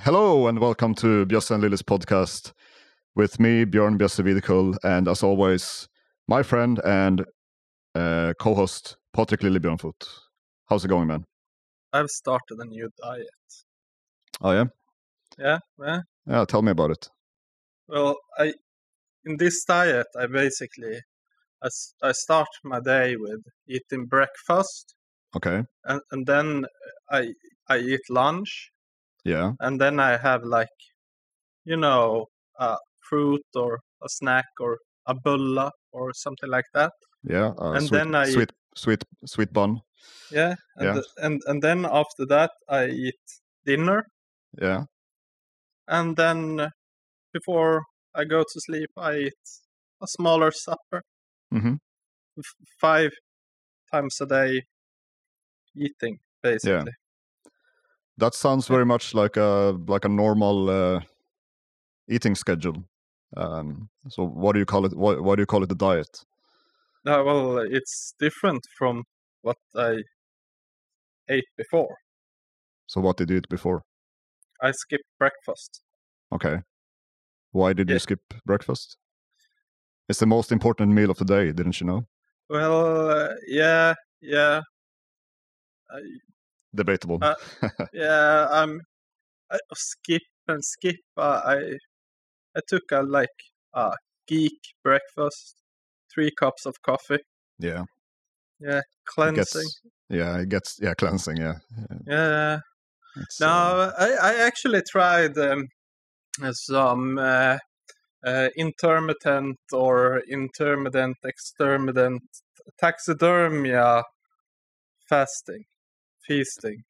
Hello and welcome to Bjösse and Lily's podcast with me, Björn Bjösse and as always, my friend and uh, co-host Patrick Lily Björnfoot. How's it going, man? I've started a new diet. Oh yeah, Yeah, yeah. yeah. Tell me about it. Well, I in this diet, I basically I start my day with eating breakfast, Okay. and, and then I I eat lunch, Yeah. and then I have like, you know, a fruit or a snack or a bulla or something like that. Yeah. Uh, And sweet, then I- sweet, sweet, sweet bun. Yeah, and Yeah. th- and and then after that I eat dinner, Yeah. and then before I go to sleep I eat a smaller supper. f- five times a day eating basically That sounds very much like a like a normal uh, eating schedule. Um, so, what do you call it? Why, why do you call it a diet? No, well it's different from what i ate before So, what did you eat before? i skipped breakfast Okay. Why did you skip breakfast? It's the most important meal of the day, didn't you know? well uh, yeah yeah I, Debatable. Uh, yeah i'm I, skip and skip uh, i i took a like a geek breakfast three cups of coffee yeah. yeah It cleansing gets, yeah, it gets yeah, cleansing, yeah. yeah It's, No, uh, I, I actually tried um, some uh, uh, intermittent or intermittent extermittent taxidermia fasting, feasting.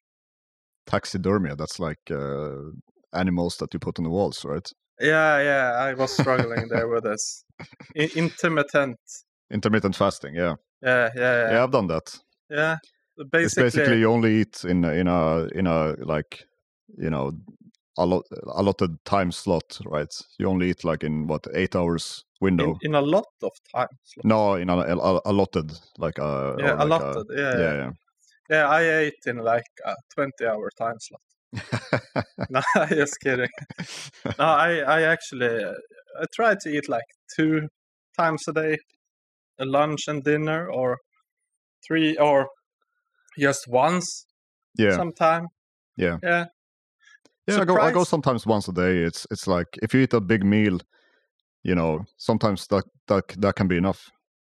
taxidermia, that's like uh, animals that you put on the walls, right? Yeah, yeah, I was struggling there with this. I- intermittent. Intermittent fasting, yeah. Yeah, yeah, Yeah, yeah. I've done that. yeah. It's Basically, basically you only eat in a, in a in a like you know a lot allotted time slot, right? You only eat like in what eight hours window. in, in a lot of time. slot. No, in a, a, allotted like a Yeah, or like a- allotted. yeah, yeah, yeah, yeah. Yeah. I ate in like a twenty-hour time slot. No, just kidding. No, I, I actually, uh, I try to eat like two times a day, a lunch and dinner, or three, or just once yeah, sometime. Yeah. Yeah. yeah. I go, I go sometimes once a day. It's it's like if you eat a big meal, you know, sometimes that that that can be enough.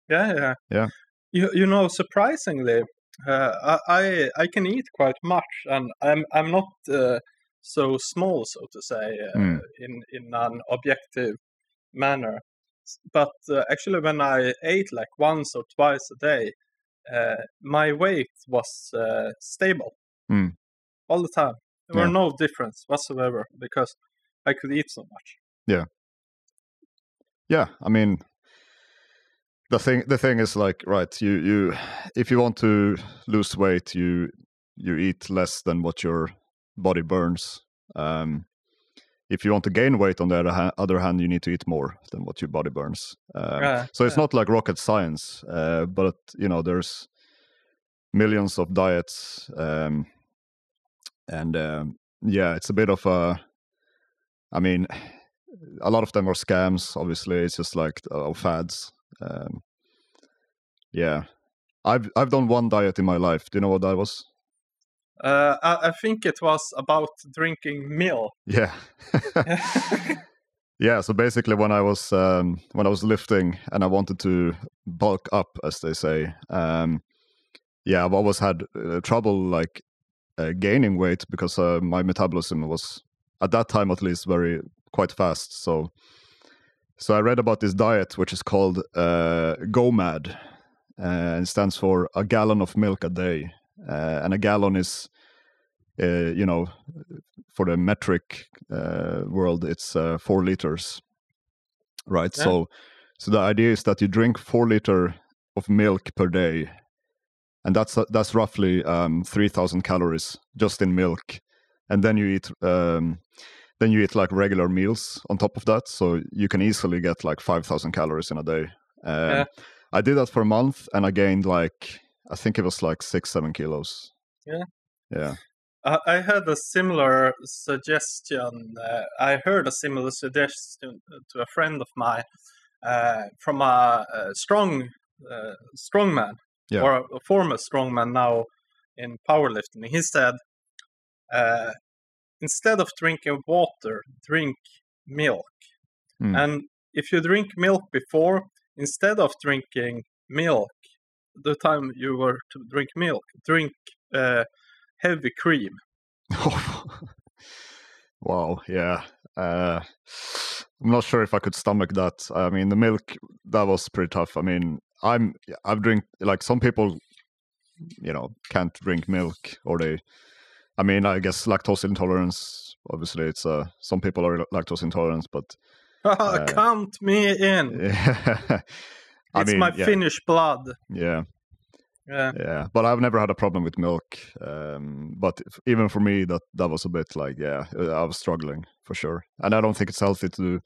Yeah, yeah. Yeah. You, you know, surprisingly, uh, I, I I can eat quite much, and I'm I'm not uh, so small, so to say, uh, Mm. in in an objective manner. But uh, actually, when I ate like once or twice a day, uh, my weight was uh, stable Mm. all the time. There were no difference whatsoever because I could eat so much. Yeah. Yeah i mean the thing the thing is like right you you if you want to lose weight you you eat less than what your body burns. Um if you want to gain weight on the other, ha- other hand you need to eat more than what your body burns. Um, Yeah, so it's yeah. not like rocket science uh, but you know there's millions of diets um and um yeah it's a bit of a i mean a lot of them are scams obviously. It's just like uh, fads um, yeah. I've i've done one diet in my life. Do you know what that was? Uh, I, I think it was about drinking milk. yeah. Yeah so basically when i was um, when i was lifting and i wanted to bulk up as they say um, yeah i've always had uh, trouble like uh, gaining weight because uh, my metabolism was at that time at least very quite fast. So so i read about this diet which is called uh, gomad uh, it stands for a gallon of milk a day. Uh, and a gallon is uh, you know for the metric uh, world it's uh, four liters right? Yeah. so so the idea is that you drink four liter of milk per day and that's uh, that's roughly um, 3000 calories just in milk. And then you eat um, then you eat like regular meals on top of that so you can easily get like 5000 calories in a day um, Yeah. i did that for a month and i gained like i think it was like six seven kilos Yeah. yeah I I had a similar suggestion. Uh, I heard a similar suggestion to a friend of mine uh, from a, a strong uh, strongman Yeah. or a, a former strongman now in powerlifting. He said, uh, instead of drinking water, drink milk. Mm. And if you drink milk before, instead of drinking milk, the time you were to drink milk, drink uh, heavy cream. wow, yeah. Uh, I'm not sure if I could stomach that. I mean, the milk that was pretty tough. I mean, I'm I've drink like some people, you know, can't drink milk or they. I mean, I guess lactose intolerance. Obviously, it's uh some people are lactose intolerant, but Uh, Count me in. yeah. It's mean, my yeah, Finnish blood. yeah, Yeah. yeah. But I've never had a problem with milk. Um, but if- even for me, that that was a bit like, yeah, uh, I was struggling for sure. And I don't think it's healthy to do,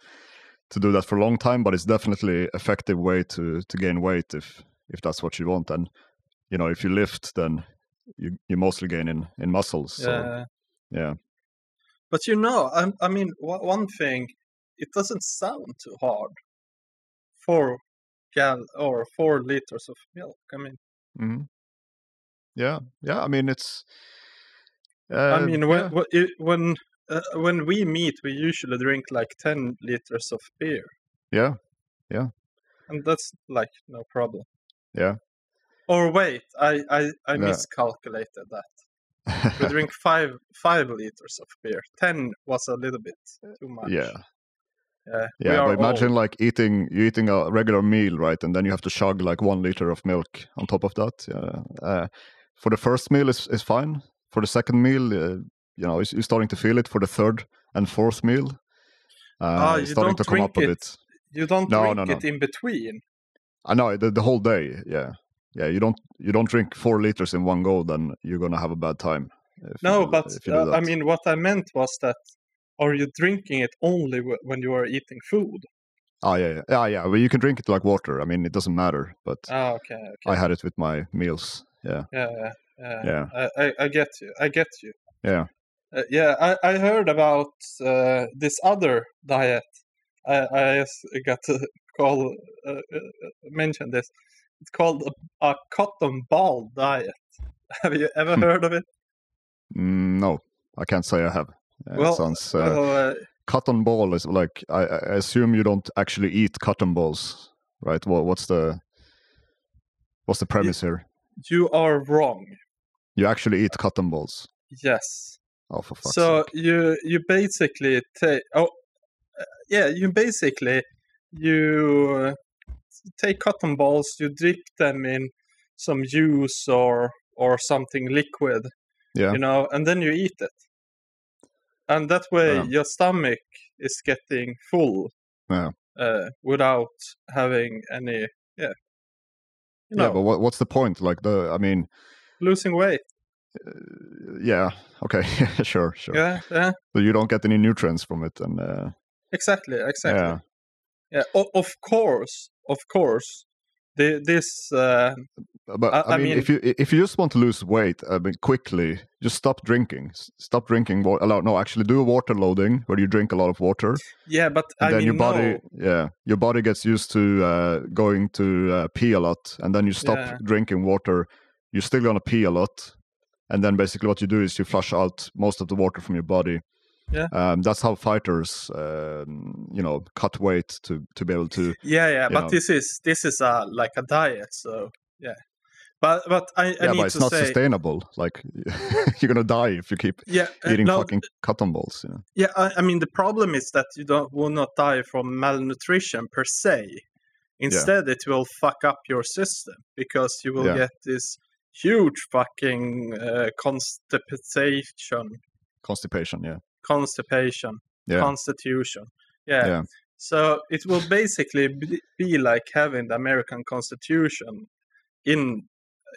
to do that for a long time. But it's definitely effective way to to gain weight if if that's what you want. And you know, if you lift, then you you mostly gain in in muscles. So Yeah. yeah, But you know, I, I mean, one one thing, it doesn't sound too hard. Four gal or four liters of milk. I mean, hmm yeah, yeah. I mean, it's. I Uh, mean, when yeah. when uh, when we meet, we usually drink like ten liters of beer, Yeah, yeah, and that's like no problem. Yeah. Or wait, I I, I Yeah. miscalculated that. We drink five five liters of beer. Ten was a little bit too much. yeah. Yeah. Yeah, but imagine old. like eating you eating a regular meal, right? And then you have to chug like one liter of milk on top of that. Yeah. Uh, for the first meal is is fine. For the second meal, uh, you know, you're starting to feel it. For the third and fourth meal, uh, it's you starting don't to come up a it bit. You don't No, drink no, no. it in between. I know the, the whole day. Yeah, yeah. You don't you don't drink four liters in one go, then you're gonna have a bad time. you No, but you do uh, I mean, what I meant was that are you drinking it only w- when you are eating food? ah, yeah, yeah, yeah, yeah. Well, you can drink it like water. I mean, it doesn't matter. But Ah, okay, okay. I had it with my meals. Yeah, yeah, yeah, yeah. Yeah. I, I, I get you. I get you. yeah. Uh, yeah, I, I heard about uh, this other diet. I, I got to call uh, uh, mention this. It's called a, a cotton ball diet. Have you ever Hmm. heard of it? Mm, no, I can't say I have. Uh, Well, it sounds. Uh, uh, cotton ball is like I, I assume you don't actually eat cotton balls, right? What, what's the what's the premise here? you are wrong. You actually eat cotton balls. Yes. Oh, for fuck's so sake! you you basically take oh uh, yeah you basically you take cotton balls you dip them in some juice or or something liquid Yeah, you know and then you eat it and that way Yeah. your stomach is getting full Yeah. uh, without having any yeah you know yeah, but what, what's the point? Like the, I mean, losing weight yeah, okay, sure, sure. yeah yeah So you don't get any nutrients from it, and uh, exactly exactly yeah, Yeah, o- of course, of course. The, this, uh, but I- I, I mean, mean- if you if you just want to lose weight, I mean, quickly, just stop drinking. Stop drinking. No, actually, do a water loading where you drink a lot of water. yeah, but and I then mean, your body no, yeah your body gets used to uh, going to uh, pee a lot and then you stop Yeah. drinking water you're still going to pee a lot and then basically what you do is you flush out most of the water from your body Yeah. um, that's how fighters um, you know cut weight to to be able to yeah, yeah, but know. this is this is a like a diet, so yeah. But but I, I yeah need but it's to not say, sustainable like you're going to die if you keep yeah, uh, eating no, fucking cotton balls you know? yeah. I, I mean, the problem is that you don't will not die from malnutrition per se. Instead, it will fuck up your system because you will Yeah. get this huge fucking uh, constipation, constipation yeah constipation, yeah constitution. Yeah. Yeah. So it will basically be, be like having the American Constitution in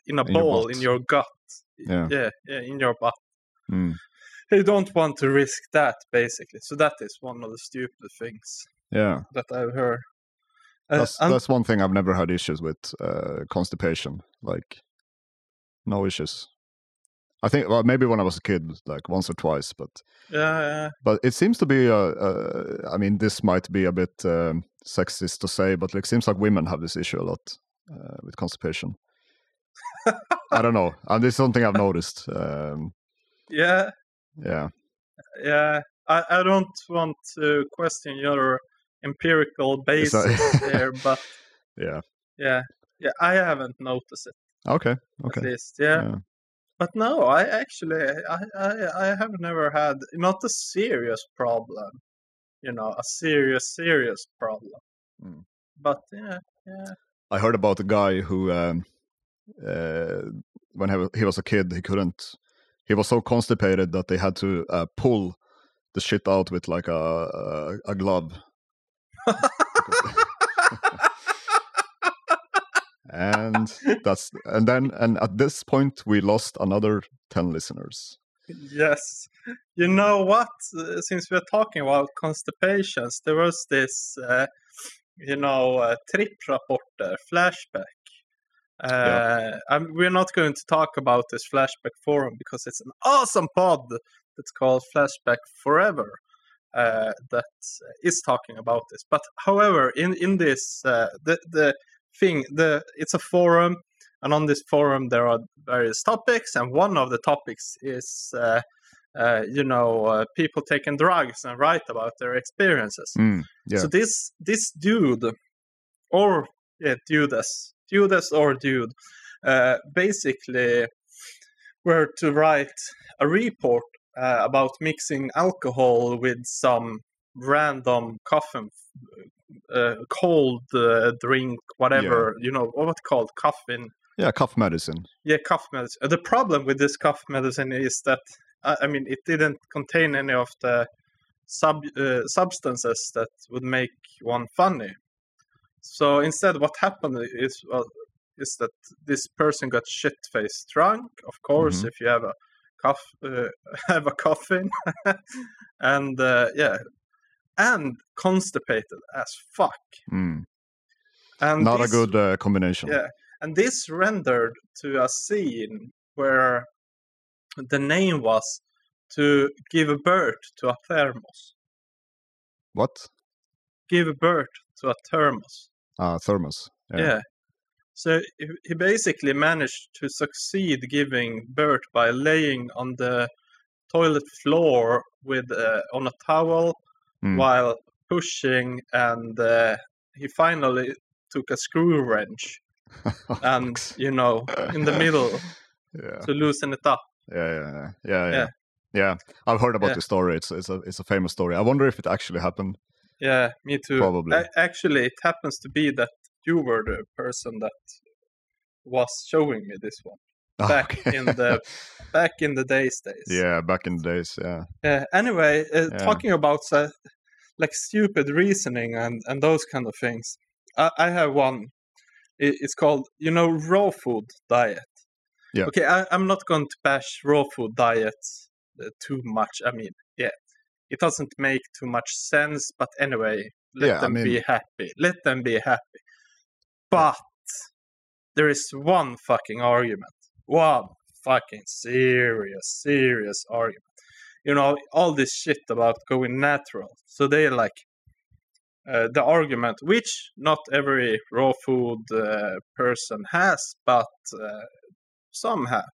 in a In bowl butt. in your gut. Yeah. yeah, yeah, in your butt. Mm. You don't want to risk that, basically. So that is one of the stupid things yeah that I've heard. Uh, that's and- that's one thing I've never had issues with uh, constipation. Like, no issues. I think well, maybe when I was a kid, like once or twice, but Yeah, yeah. but it seems to be. Uh, uh, I mean, this might be a bit um, sexist to say, but like, seems like women have this issue a lot uh, with constipation. I don't know. And this is something I've noticed. Um, yeah. yeah, Yeah, I, I don't want to question your empirical basis there, but yeah. yeah, yeah, I haven't noticed it Okay, okay. at least. Yeah, Yeah. But no, I actually, I, I, I have never had not a serious problem, you know, a serious, serious problem. Mm. But yeah, yeah, I heard about a guy who, um, uh, when he was, a kid, he couldn't. He was so constipated that they had to uh, pull the shit out with like a a, a glove. and that's and then and at this point we lost another 10 listeners yes. You know what? Uh, Since we're talking about constipations, there was this, uh, you know, uh, reporter flashback. Uh, I'm, we're not going to talk about this flashback forum because it's an awesome pod that's called Flashback Forever uh, that is talking about this. But however, in in this uh, the the thing the it's a forum, and on this forum there are various topics, and one of the topics is. Uh, uh, you know, uh, people taking drugs and write about their experiences. Mm, yeah. So this this dude, or yeah, dudes, dudes or dude, uh, basically were to write a report uh, about mixing alcohol with some random coffin, uh, cold uh, drink, whatever you know, what called coffin. yeah cough medicine Yeah, cough medicine. The problem with this cough medicine is that I mean it didn't contain any of the sub uh, substances that would make one funny. So instead, what happened is well, is that this person got shit faced drunk. Of course, Mhm. if you have a cough, uh, have a coffin, and uh, yeah, and constipated as fuck. Mm, And not a good uh, combination yeah, and this rendered to a scene where the name was to give a birth to a thermos. what Give birth to a thermos. uh, thermos Yeah. Yeah. So he he basically managed to succeed giving birth by laying on the toilet floor with uh, on a towel Mm. while pushing, and uh, he finally took a screw wrench and you know in the middle yeah to loosen it up. yeah yeah yeah yeah yeah, Yeah. i've heard about Yeah. this story it's it's a it's a famous story i wonder if it actually happened Yeah, me too. Probably. Actually, it happens to be that you were the person that was showing me this one back Okay. in the back in the days days. yeah back in the days yeah Uh, anyway, uh, Yeah. talking about uh, like stupid reasoning and and those kind of things, I, I have one. I- It's called you know raw food diet. Yeah. Okay, I, I'm not going to bash raw food diets uh, too much. I mean, yeah, it doesn't make too much sense. But anyway, let Yeah, I them be happy. Let them be happy. But there is one fucking argument. One fucking serious, serious argument. You know, all this shit about going natural. So they like uh, the argument, which not every raw food uh, person has, but uh, some have.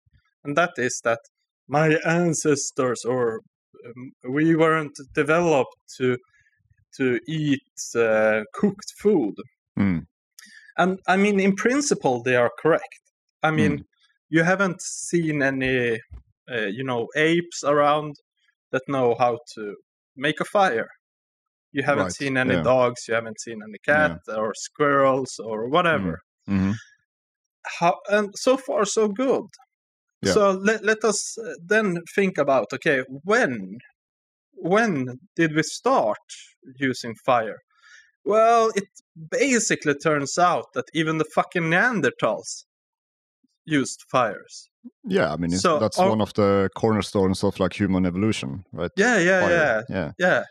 And that is that my ancestors or um, we weren't developed to to eat uh, cooked food. Mm. And I mean, in principle, they are correct. I mean, Mm. You haven't seen any, uh, you know, apes around that know how to make a fire. You haven't Right, seen any yeah. dogs. You haven't seen any cat or squirrels or whatever. hmm How, and so far, so good. Yeah. So let, let us uh, then think about okay, when when did we start using fire? Well, it basically turns out that even the fucking Neanderthals used fires. Yeah, I mean, So, that's one of the cornerstones of like human evolution, right? Yeah, yeah, Fire. yeah, yeah. yeah.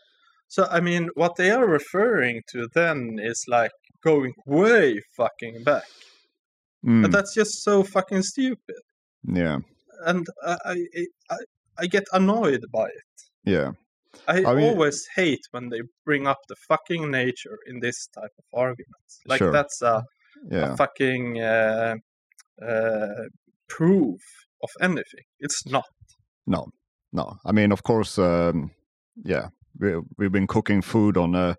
So I mean, what they are referring to then is like going way fucking back, Mm, and that's just so fucking stupid. yeah, and I, I I I get annoyed by it. Yeah. I, I mean- always hate when they bring up the fucking nature in this type of arguments. Like Sure. that's a, Yeah. a fucking uh, uh, proof of anything. It's not. No, no. I mean, of course, um, yeah. We we've been cooking food on a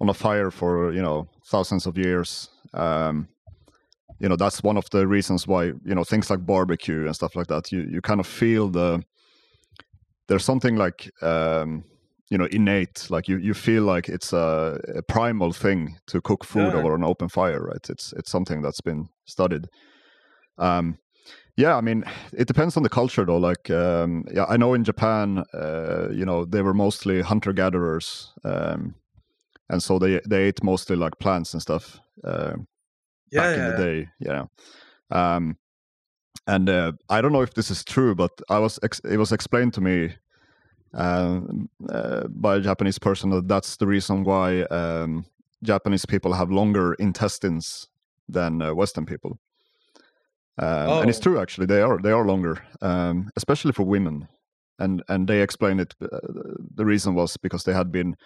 on a fire for you know thousands of years. Um, you know that's one of the reasons why you know things like barbecue and stuff like that. You you kind of feel the there's something like um, you know innate, like you you feel like it's a, a primal thing to cook food Yeah. over an open fire, right? It's it's something that's been studied. Um, yeah, I mean, it depends on the culture, though. Like, um, yeah, I know in Japan, uh, you know, they were mostly hunter gatherers, um, and so they they ate mostly like plants and stuff uh, Yeah, back in the day. Yeah, um, and uh, I don't know if this is true, but I was ex- it was explained to me um, uh, by a Japanese person that that's the reason why um, Japanese people have longer intestines than uh, Western people. Um, And it's Oh. true, actually. They are they are longer, um, especially for women. And and they explain it. Uh, the reason was because they had been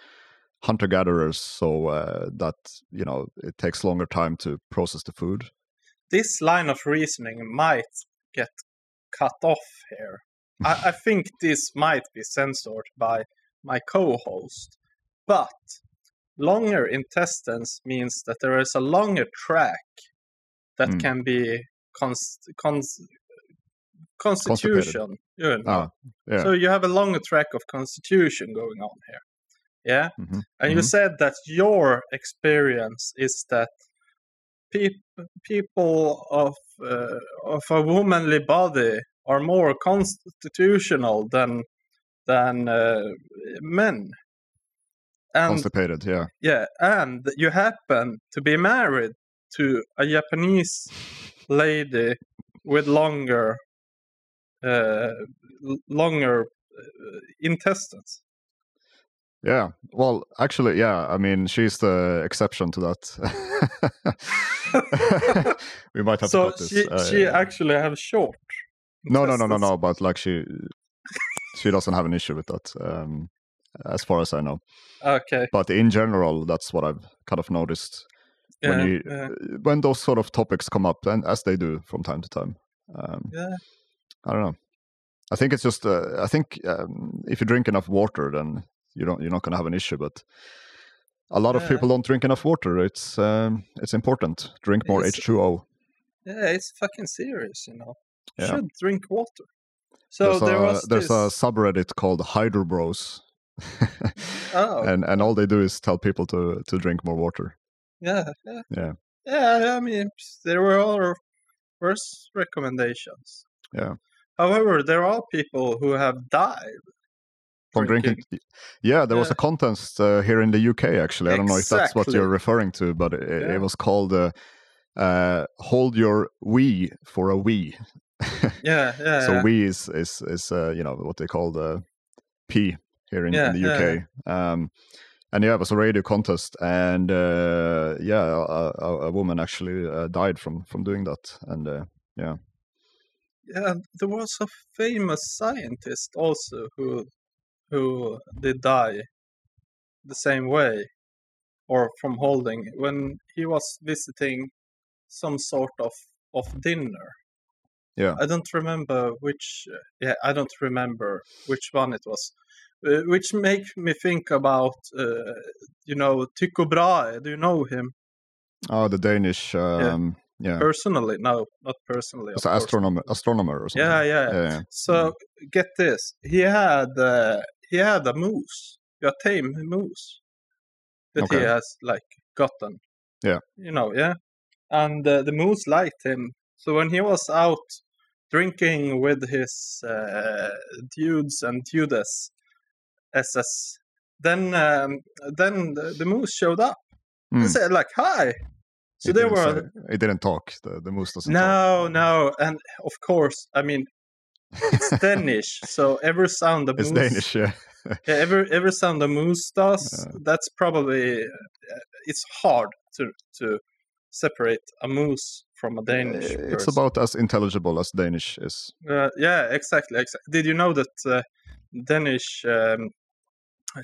hunter gatherers, so uh, that you know it takes longer time to process the food. this line of reasoning might get cut off here. I, I think this might be censored by my co-host, but longer intestines means that there is a longer track that Hmm. can be cons- cons- constitution. You know. Ah, yeah. So you have a longer track of constitution going on here. Yeah. Mhm, And you mhm. said that your experience is that peop- people of uh, of a womanly body are more constitutional than than uh, men. And Constipated, yeah. yeah, and you happen to be married to a Japanese lady with longer uh, longer uh, intestines. Yeah. Well, actually, yeah. I mean, she's the exception to that. we might have to so cut this. she Uh, she actually have short. no, no, no, no, no. But like she, she doesn't have an issue with that, um, as far as I know. Okay. But in general, that's what I've kind of noticed Yeah. when you yeah. when those sort of topics come up, and as they do from time to time. Um, Yeah. I don't know. I think it's just. Uh, I think um, if you drink enough water, then you don't. You're not going to have an issue. But a lot of people don't drink enough water. It's um, it's important. Drink more H two O. Yeah, it's fucking serious, you know. You Yeah. should drink water. So There's, there a, was there's this. a subreddit called Hydro Bros. Oh, and and all they do is tell people to to drink more water. Yeah, yeah, Yeah. yeah. I mean, there were all worse recommendations. Yeah. However, there are people who have died. From drinking. Yeah, there was a contest uh, here in the UK actually. I don't know if that's what you're referring to, but it, Yeah. it was called uh, uh, "Hold Your Wee for a Wee." Yeah, yeah. so yeah. we is is is uh, you know what they call the P here in, Yeah, in the yeah, UK. Um, and yeah, it was a radio contest, and uh, yeah, a, a, woman actually uh, died from from doing that, and uh, yeah, there was a famous scientist also who who did die the same way or from holding when he was visiting some sort of of dinner. Yeah. i don't remember which yeah i don't remember which one it was uh, which make me think about uh, you know tycho brahe do you know him oh, the Danish, um, yeah, personally no not personally it's an astronomer, astronomer or something. yeah yeah, yeah, yeah. So get this, he had uh, he had a moose, a tame moose that he has like gotten. Yeah. you know, yeah, and uh, the moose liked him. So when he was out drinking with his uh, dudes and dudes, SS, then um, then the, the moose showed up Hmm. and said like hi. So It they were say- it didn't talk. The, the moose doesn't talk. no, no, and of course, I mean, it's Danish, so every sound the It's moose, Danish, yeah. yeah, every every sound the moose does, Yeah. that's probably uh, it's hard to to separate a moose from a Danish. It's person. about as intelligible as Danish is. Uh, yeah, exactly, exactly. Did you know that uh, Danish um,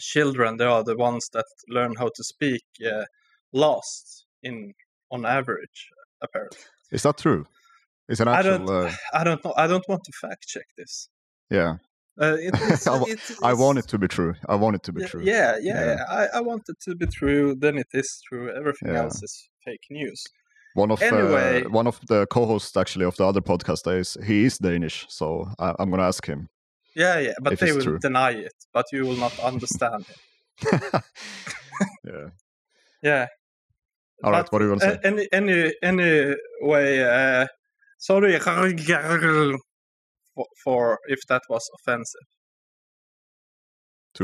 children they are the ones that learn how to speak uh, last in on average? Apparently, Is that true? It's an I actual. don't. Uh, I don't know. I don't want to fact check this. yeah, Uh, it, it's, I I want it to be true. I want it to be yeah, true. Yeah, yeah, Yeah. I, I want it to be true. Then it is true. Everything Yeah. else is fake news. One of Anyway. uh, one of the co-hosts actually of the other podcast is he is Danish, so I, I'm gonna ask him. Yeah, yeah. But they will true. deny it. But you will not understand it. yeah. Yeah. All right. But What do you want to say? a- any any anyway uh sorry for, for if that was offensive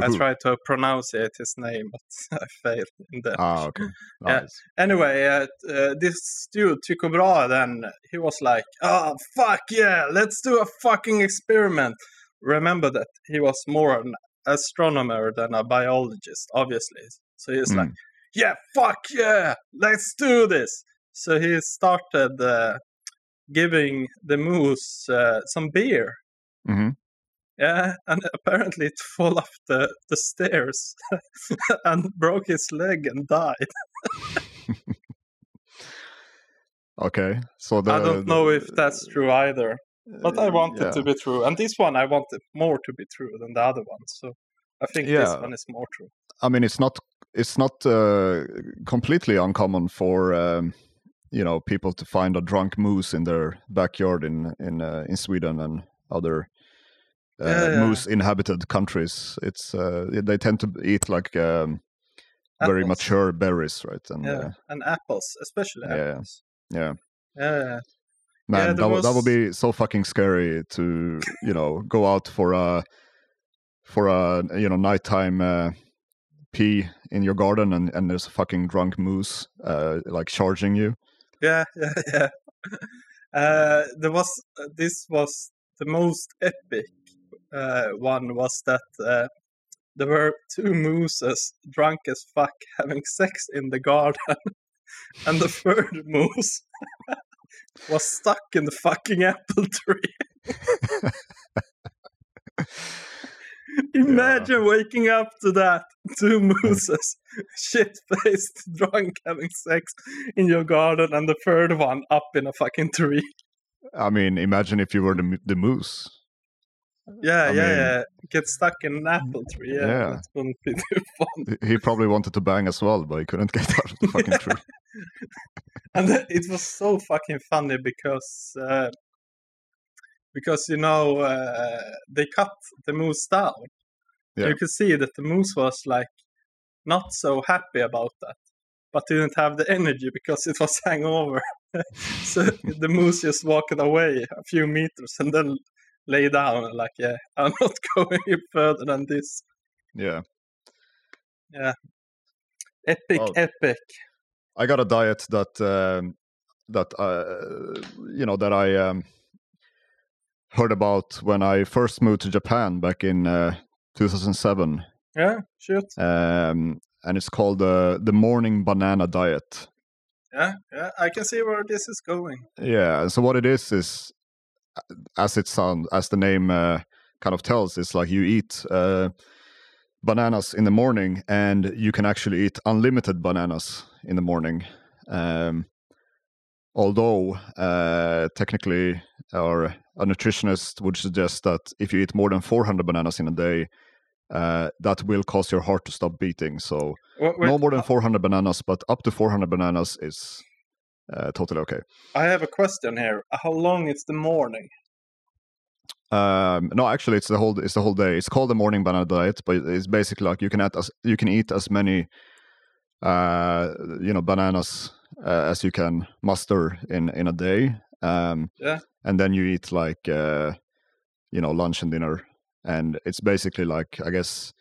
i tried to pronounce it, his name but i failed in that Ah, okay. Yeah. Anyway uh, uh, this dude tycho brahe then he was like oh fuck yeah let's do a fucking experiment remember that he was more an astronomer than a biologist obviously. So he's Mm. like yeah fuck yeah let's do this. So he started uh, giving the moose uh, some beer. Hmm yeah and apparently it fell off the, the stairs and broke his leg and died. Okay. So the, I don't know if that's true either, but I want yeah. it to be true. And this one, I want it more to be true than the other one. So I think this one is more true. I mean, it's not it's not uh, completely uncommon for um, you know people to find a drunk moose in their backyard in in uh, in Sweden and other uh, Yeah, yeah. moose inhabited countries. It's uh, they tend to eat like um, very mature berries, right? And Yeah, uh, and apples, especially Yeah, apples. yeah, Yeah, man, there that would that would be so fucking scary to you know go out for a for a you know nighttime uh, pee in your garden and and there's a fucking drunk moose uh, like charging you. yeah, yeah, yeah. Uh, there was uh, this was the most epic uh, one was that uh, there were two mooses drunk as fuck having sex in the garden, and the third moose was stuck in the fucking apple tree. Imagine waking up to that two mooses, shit faced, drunk, having sex in your garden, and the third one up in a fucking tree. I mean, imagine if you were the the moose. Yeah, I yeah, mean- yeah. Get stuck in an apple tree. Yeah, Yeah. that wouldn't be too fun. He probably wanted to bang as well, but he couldn't get out of the fucking tree. And it was so fucking funny because uh, because you know uh, they cut the moose down. Yeah. You could see that the moose was like not so happy about that, but didn't have the energy because it was hangover. so the moose just walked away a few meters and then lay down and like, yeah, I'm not going further than this. Yeah. Yeah. Epic, epic. I got a diet that um, that uh, you know that I um, heard about when I first moved to Japan back in uh, 2007, Yeah, shoot. um, and it's called the the morning banana diet. Yeah, yeah. I can see where this is going. Yeah. So what it is is, uh, as it sounds, as the name uh, kind of tells, it's like you eat uh, bananas in the morning, and you can actually eat unlimited bananas in the morning. Um, although uh, technically, or a nutritionist would suggest that if you eat more than 400 bananas in a day, uh, that will cause your heart to stop beating. So no more than uh, 400 bananas, but up to 400 bananas is uh, totally okay. I have a question here. How long is the morning? Um, no, actually, it's the whole it's the whole day. It's called the morning banana diet, but it's basically like you can eat as you can eat as many, uh, you know, bananas uh, as you can muster in in a day. Um, Yeah. and then you eat like, uh, you know, lunch and dinner, and it's basically like I guess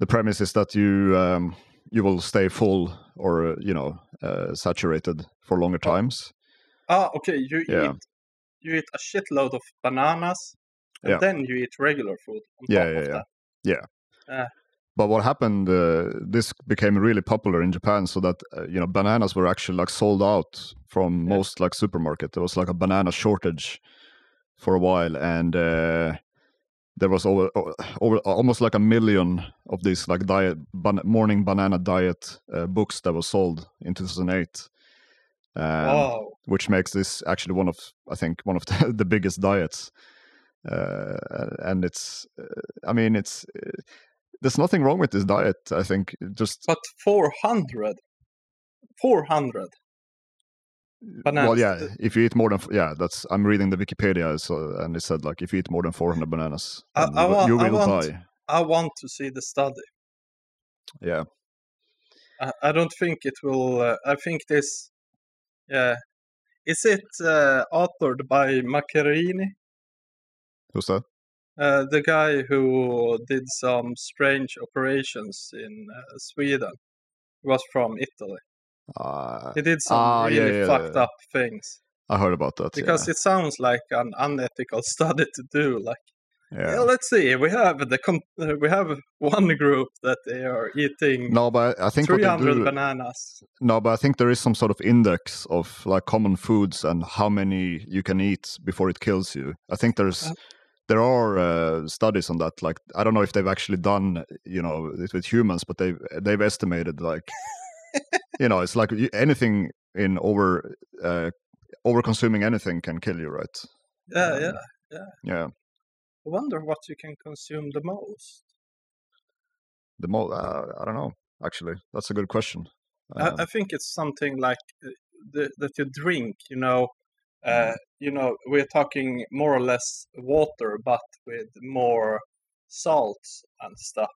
the premise is that you um, you will stay full or you know uh, saturated for longer times. Ah, okay. You Yeah. eat you eat a shitload of bananas, and Yeah. then you eat regular food on Yeah, top yeah, of yeah. that. but what happened? Uh, this became really popular in Japan, so that uh, you know bananas were actually like sold out from Yeah. most like supermarket. There was like a banana shortage for a while, and uh, there was over, over almost like a million of these like diet ban- morning banana diet uh, books that was sold in 2008. Um, wow. which makes this actually one of I think one of the, the biggest diets. Uh, and it's, uh, I mean, it's uh, there's nothing wrong with this diet. I think just But 400. 400. well, bananas. yeah. If you eat more than yeah, that's I'm reading the Wikipedia, so and it said like if you eat more than 400 bananas, I- I you, will- I want- die. I want to see the study. Yeah, I, I don't think it will. Uh, I think this. Yeah. Is it uh, authored by Macchiarini? who's that? Uh, the guy who did some strange operations in uh, Sweden. He was from Italy. Uh, He did some Ah, yeah, really yeah, fucked yeah. up things. I heard about that. Because it sounds like an unethical study to do. Like, yeah. yeah. yeah. let's see. We have the com- uh, we have one group that they are eating No, but I think they 300 bananas. No, but I think there is some sort of index of like common foods and how many you can eat before it kills you. I think there's Uh. there are uh, studies on that. Like I don't know if they've actually done you know it with humans, but they've they've estimated like you know it's like anything in over uh, over consuming anything can kill you, right? Yeah, Um, yeah. Yeah, I wonder what you can consume the most. the mo uh, I don't know. Actually, that's a good question. I, Um, I think it's something like uh, the, that you drink. You know, Mm-hmm. uh, you know, we're talking more or less water, but with more salt and stuff,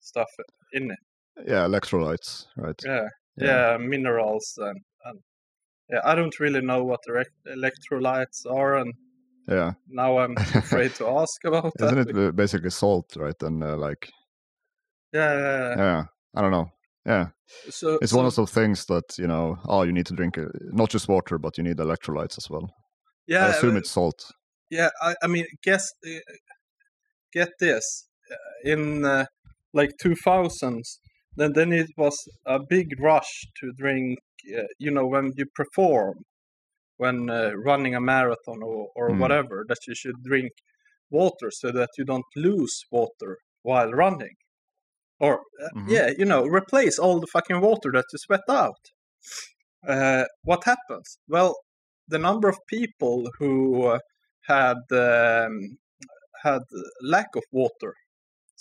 stuff in it. yeah, electrolytes, right? Yeah, yeah, minerals and, and yeah. I don't really know what the electrolytes are, and yeah. now I'm afraid to ask about that. Isn't it basically salt, right? And uh, like Yeah, yeah, yeah. yeah i don't know yeah So it's so, one of those things that you know oh you need to drink uh, not just water but you need electrolytes as well yeah, i assume uh, it's salt Yeah, I, I mean, guess, uh, get this. uh, In uh, like 2000s, then then it was a big rush to drink. Uh, you know, when you perform, when uh, running a marathon or, or Mm. whatever, that you should drink water so that you don't lose water while running. Or uh, Mhm. yeah, you know, replace all the fucking water that you sweat out. Uh, what happens? Well, the number of people who uh, had um, had lack of water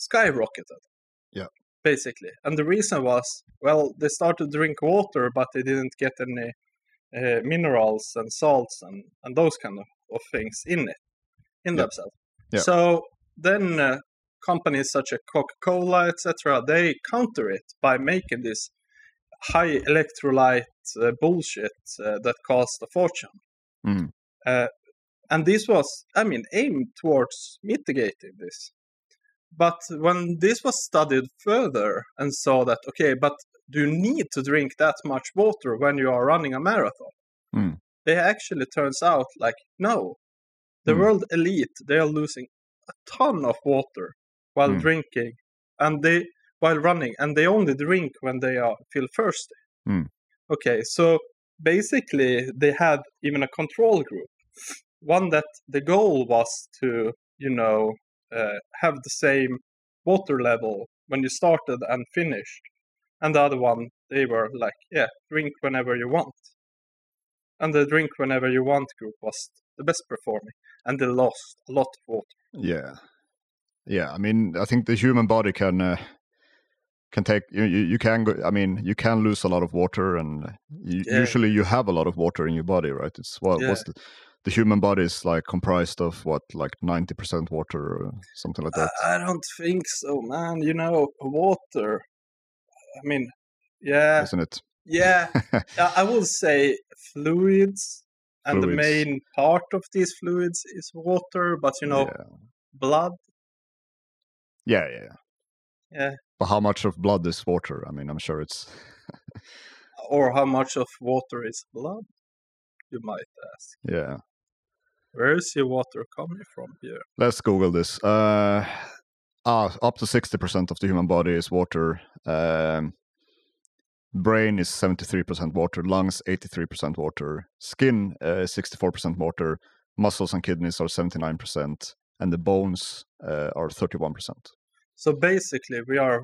skyrocketed. Yeah. basically, and the reason was well, they started to drink water, but they didn't get any uh, minerals and salts and and those kind of, of things in it in themselves. So then uh, companies such as Coca-Cola, etc., they counter it by making this high electrolyte uh, bullshit uh, that cost a fortune. Uh, and this was, I mean, aimed towards mitigating this. But when this was studied further and saw that, okay, but do you need to drink that much water when you are running a marathon? Mm. They actually turns out like, no, the Mm. world elite, they are losing a ton of water while Mm. drinking and they while running and they only drink when they are feel thirsty. Mm. Okay, so basically they had even a control group. One that the goal was to, you know, uh, have the same water level when you started and finished. And the other one, they were like, yeah, drink whenever you want. And the drink whenever you want group was the best performing. And they lost a lot of water. yeah yeah i mean i think the human body can uh, can take you, you you can go i mean you can lose a lot of water and you, Yeah. usually you have a lot of water in your body right it's what Yeah. what's the, the human body is like comprised of what like 90% water or something like that I, I don't think so, man. You know, water. I mean, yeah, isn't it yeah. I- will say fluids, and the main part of these fluids is water. But you know, yeah. blood. yeah yeah yeah Yeah. but how much of blood is water i mean i'm sure it's Or how much of water is blood? You might ask. yeah Where is your water coming from here? let's google this uh Ah, up to 60% of the human body is water. Um, brain is 73% water, lungs 83% water, skin uh, 64% water, muscles and kidneys are 79%, and the bones uh, are 31%. So basically, we are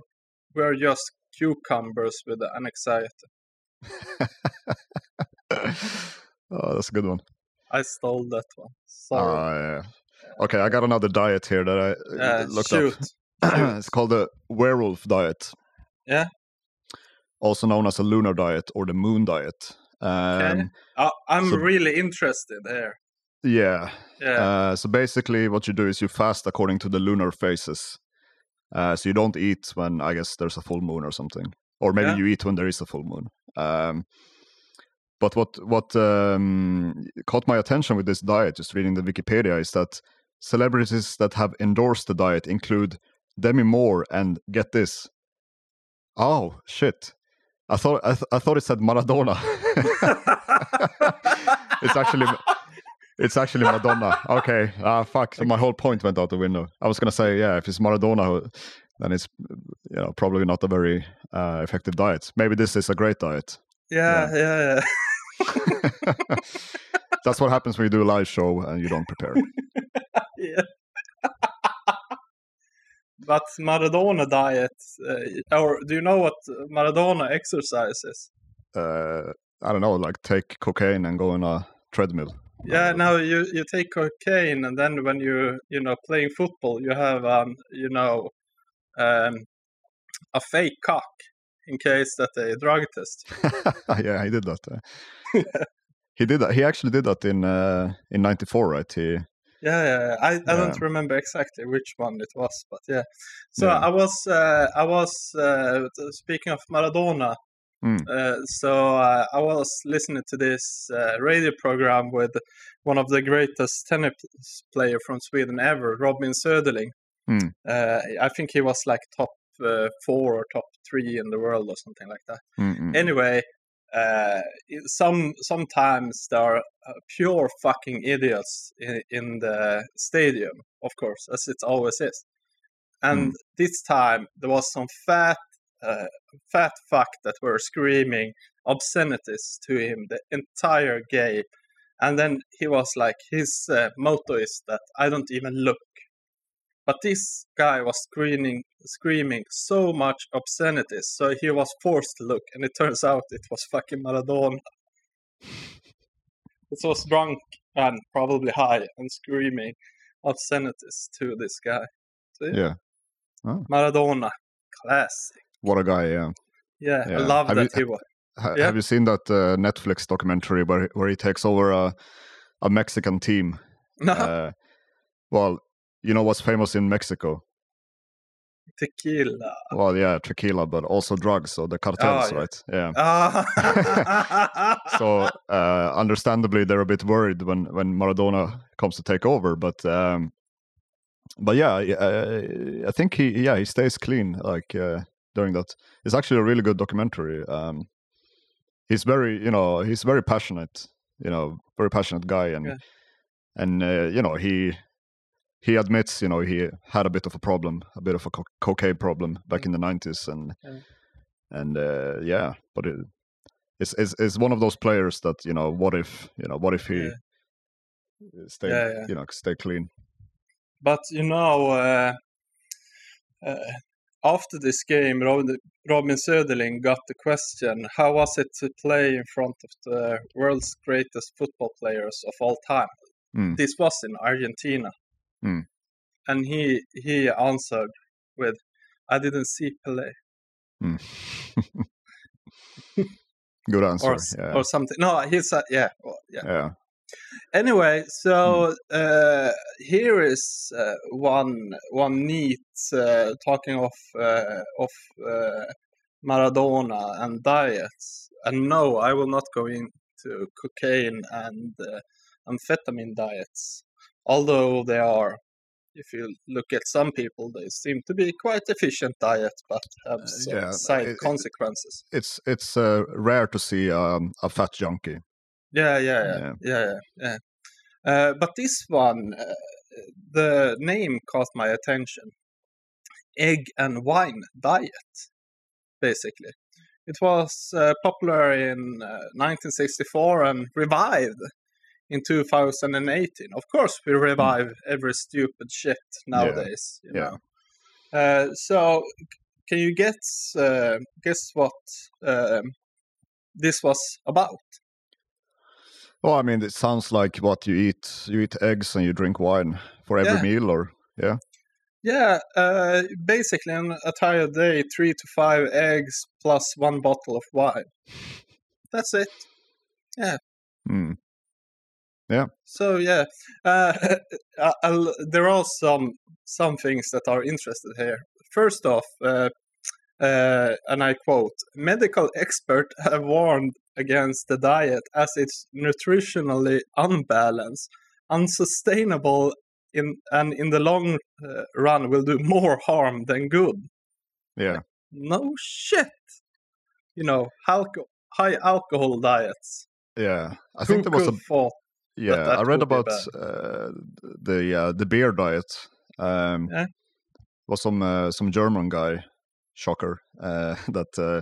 we are just cucumbers with an anxiety. oh, that's a good one. I stole that one. Sorry. Ah, yeah. Okay, I got another diet here that I uh, Uh, looked shoot. up. it's called the werewolf diet. Yeah. Also known as a lunar diet or the moon diet. Um, Uh, I'm So- really interested there. Yeah. Yeah. Uh, so basically, what you do is you fast according to the lunar phases. Uh, so you don't eat when I guess there's a full moon or something, or maybe Yeah. you eat when there is a full moon. Um, but what what um, caught my attention with this diet, just reading the Wikipedia, is that celebrities that have endorsed the diet include Demi Moore and get this. Oh shit! I thought I, th- I thought it said Maradona. it's actually it's actually Madonna. Okay. Ah, fuck. So my whole point went out the window. I was gonna say, yeah, if it's Maradona, then it's you know probably not a very uh, effective diet. Maybe this is a great diet. yeah, yeah, yeah. That's what happens when you do a live show and you don't prepare. yeah. but Maradona diet, uh, or do you know what Maradona exercises? Uh, I don't know, like take cocaine and go on a treadmill. Yeah, now you, you take cocaine, and then when you you know playing football, you have um you know um a fake cock in case that they drug test. yeah, he did that. he did that. He actually did that in uh, in '94, right? He Yeah, yeah, yeah. I, I don't remember exactly which one it was, but yeah. So Yeah. I was uh, I was uh, speaking of Maradona. Mm. Uh, so uh, I was listening to this uh, radio program with one of the greatest tennis player from Sweden ever, Robin Söderling. Mm. Uh, I think he was like top uh, four or top three in the world or something like that Mm-mm. anyway uh some sometimes there are uh, pure fucking idiots in, in the stadium of course as it always is. And this time there was some fat uh, fat fuck that were screaming obscenities to him the entire game. And then he was like his uh, motto is that i don't even look but this guy was screaming screaming so much obscenities so he was forced to look and it turns out it was fucking maradona it was drunk and probably high and screaming obscenities to this guy yeah. Yeah. Oh. maradona classic What a guy! Yeah. yeah, i love Have that you- he was Ha- Yeah. Have you seen that uh, Netflix documentary where where he takes over a a Mexican team? no Uh, well, you know what's famous in Mexico? tequila Well, yeah, tequila, but also drugs. So the cartels, yeah. right? Yeah. ah so uh, understandably, they're a bit worried when when Maradona comes to take over. But um, but yeah, I- I, I think he yeah he stays clean like uh, during that. It's actually a really good documentary. Um, he's very you know he's very passionate. You know, very passionate guy, and Yeah. and uh, you know he he admits you know he had a bit of a problem, a bit of a co- cocaine problem back in the nineties, and Yeah. and uh, yeah, but it, it's, it's it's one of those players that you know what if you know what if he Yeah. stay Yeah, yeah. you know stay clean But you know, uh, uh, after this game, Robin, Robin Söderling got the question: How was it to play in front of the world's greatest football players of all time? Mm. This was in Argentina, Mm. and he he answered with, "I didn't see Pelé." Mm. good answer Or, yeah or something. No, he said, yeah, well, yeah. yeah Anyway, so Hmm. uh, here is uh, one one neat uh, talking of uh, of uh, Maradona and diets. And no, I will not go into cocaine and uh, amphetamine diets, although they are. If you look at some people, they seem to be quite efficient diet, but have Uh, some yeah, side it- it- consequences. it's it's uh, rare to see um, a fat junkie Yeah, yeah, yeah, Yeah. yeah, yeah. yeah. Uh, but this one, uh, the name caught my attention. egg and wine diet, basically. It was uh, popular in uh, 1964 and revived in 2018. Of course, we revive every stupid shit nowadays. You Yeah. know. Uh, so, can you guess uh, guess what um, this was about? Well, I mean, it sounds like what you eat. You eat eggs and you drink wine for every Yeah. meal, or Yeah, uh, basically an entire day, three to five eggs plus one bottle of wine. That's it. Hmm. So yeah, uh, I'll- there are some some things that are interested here. First off, uh, uh, and I quote: "Medical experts have warned against the diet as it's nutritionally unbalanced, unsustainable, in and in the long uh, run will do more harm than good." yeah, No shit. You know, alco- high alcohol diets. yeah. I Who think there was a thought yeah. that I read about uh, the uh, the beer diet. Um, Yeah. Was some uh, some German guy, shocker, uh, that uh,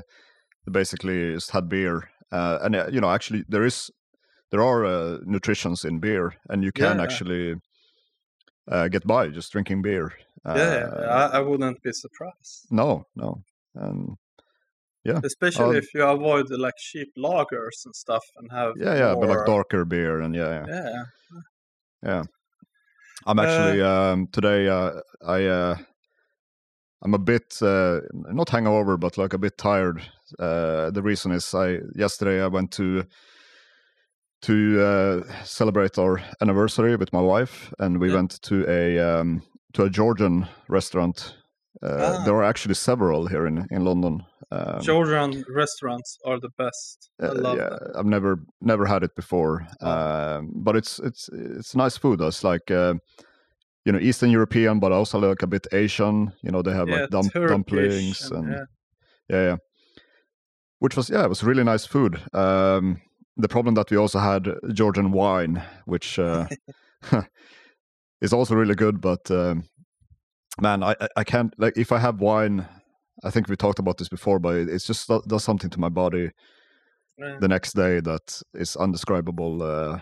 basically just had beer, uh, and you know actually there is there are uh, nutritions in beer, and you can Yeah. actually uh, get by just drinking beer. Uh, yeah, I, I wouldn't be surprised. No, no. Um, Especially Um, if you avoid the, like cheap lagers and stuff and have yeah, yeah, but like darker beer and yeah, yeah. yeah I'm actually Uh, um, today. Uh, I uh, I'm a bit uh, not hangover, but like a bit tired. Uh, the reason is I yesterday I went to to uh, celebrate our anniversary with my wife, and we Yeah. went to a um, to a Georgian restaurant. Uh, Ah. There are actually several here in in London. Um, Georgian restaurants are the best. I uh, love yeah, them. I've never never had it before, Oh. um, but it's it's it's nice food. It's like uh, you know Eastern European, but also like a bit Asian. You know they have Yeah, like Turkish dumplings and- and yeah. yeah, yeah, which was yeah, it was really nice food. Um, the problem that we also had Georgian wine, which uh, is also really good, but um, man, I I- can't like if I have wine. I think we talked about this before, but it- it's just do- does something to my body Yeah. the next day that is undescribable. Uh,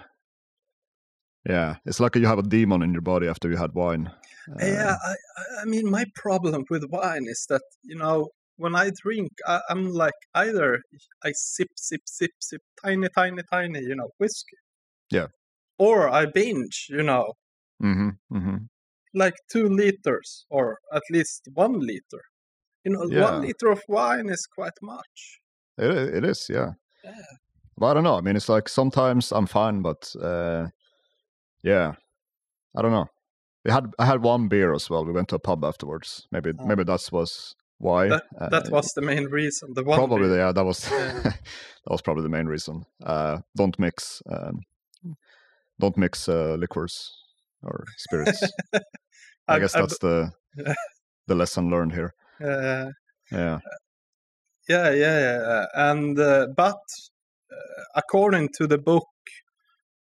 yeah, it's like you have a demon in your body after you had wine. Uh, yeah, I, I- I mean, my problem with wine is that you know when I drink, I, I'm like either I sip, sip, sip, sip, tiny, tiny, tiny, you know, whiskey. Yeah. Or I binge, you know, Mm-hmm, hmm like two liters or at least one liter. You know, Yeah. one liter of wine is quite much. It, it is, yeah. Yeah. But I don't know. I mean, it's like sometimes I'm fine, but uh, yeah, I don't know. We had I had one beer as well. We went to a pub afterwards. Maybe Oh. maybe that was why. That Uh, was the main reason. The one probably beer. yeah. That was Yeah. that was probably the main reason. Uh, don't mix um, don't mix uh, liquors or spirits. I, guess that's the the lesson learned here. Uh, Yeah. yeah, yeah, yeah. And uh, but uh, according to the book,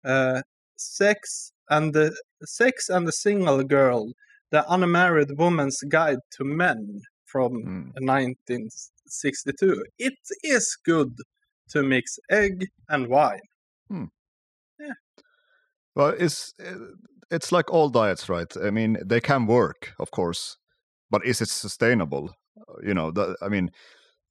uh, sex and the sex and the single girl, the unmarried woman's guide to men from Mm. 1962, it is good to mix egg and wine. Well, it's uh, it's like all diets, right? I mean, they can work, of course, but is it sustainable? Uh, You know, that, I mean,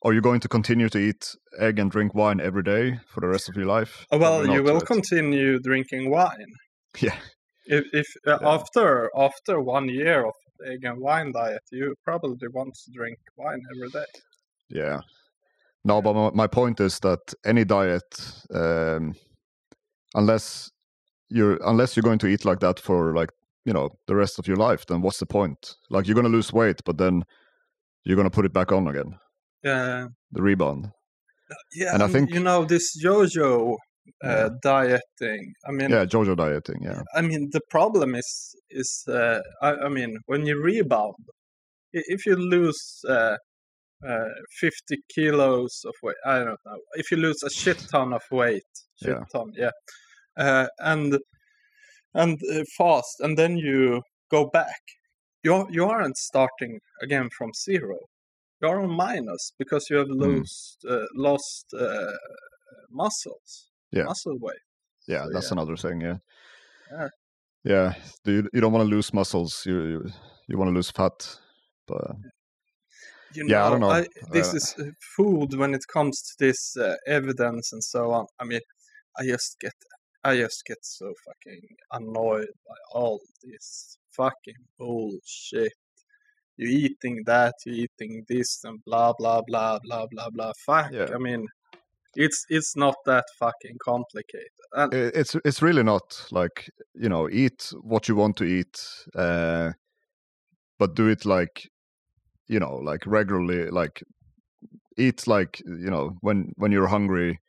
are you going to continue to eat egg and drink wine every day for the rest of your life? Uh, Well, you will continue drinking wine. Yeah, If, if uh, Yeah. after after one year of egg and wine diet, you probably want to drink wine every day. yeah. No, but my, my point is that any diet, um, unless you're unless you're going to eat like that for like you know the rest of your life, then what's the point? Like you're going to lose weight, but then you're going to put it back on again, Yeah, the rebound. yeah. And I think- you know this JoJo uh, Yeah. dieting. I mean, Yeah, Jojo dieting. Yeah. I mean the problem is is uh, I, I mean when you rebound, if you lose uh, uh, 50 kilos of weight, I don't know. If you lose a shit ton of weight, shit Yeah. ton, yeah, uh, and and uh, fast, and then you go back, you you aren't starting again from zero. You're on minus because you have Mm. lost uh, lost uh, muscles, Yeah. muscle weight. Yeah, So, that's yeah. another thing. Yeah. Yeah. Yeah. You, you don't want to lose muscles. You you, you want to lose fat. But You Yeah, I don't know. this Uh, is food when it comes to this uh, evidence and so on. I mean, I just get I just get so fucking annoyed by all this fucking bullshit. You're eating that, you're eating this, and blah blah blah blah blah blah. Fuck. Yeah. I mean, it's it's not that fucking complicated. And it's it's really not like you know eat what you want to eat, uh, but do it like you know like regularly. Like eat like you know when when you're hungry.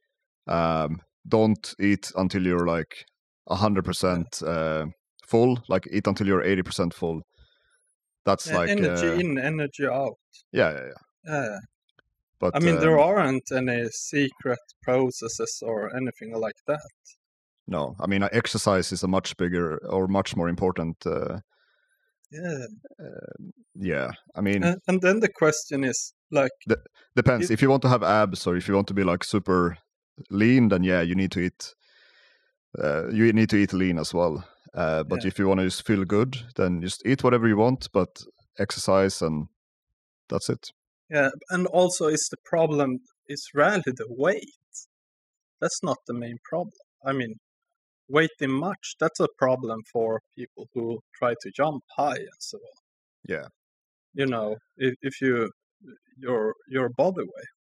Um, don't eat until you're like a hundred percent uh, full. Like eat until you're eighty percent full. That's uh, like energy uh, in, energy out. yeah, yeah, yeah. Yeah. But I mean, there um, aren't any secret processes or anything like that. no. I mean, uh, exercise is a much bigger or much more important. Uh, Yeah. yeah, I mean, And, and then the question is like, depends. it- if you want to have abs or if you want to be like super lean, then yeah, you need to eat. Uh, you need to eat lean as well. Uh, but Yeah. if you want to just feel good, then just eat whatever you want, but exercise and that's it. yeah, and also is the problem is rarely the weight. That's not the main problem. I mean, weighting much, that's a problem for people who try to jump high and so on. Yeah. You know, if, if you, your, your body weight.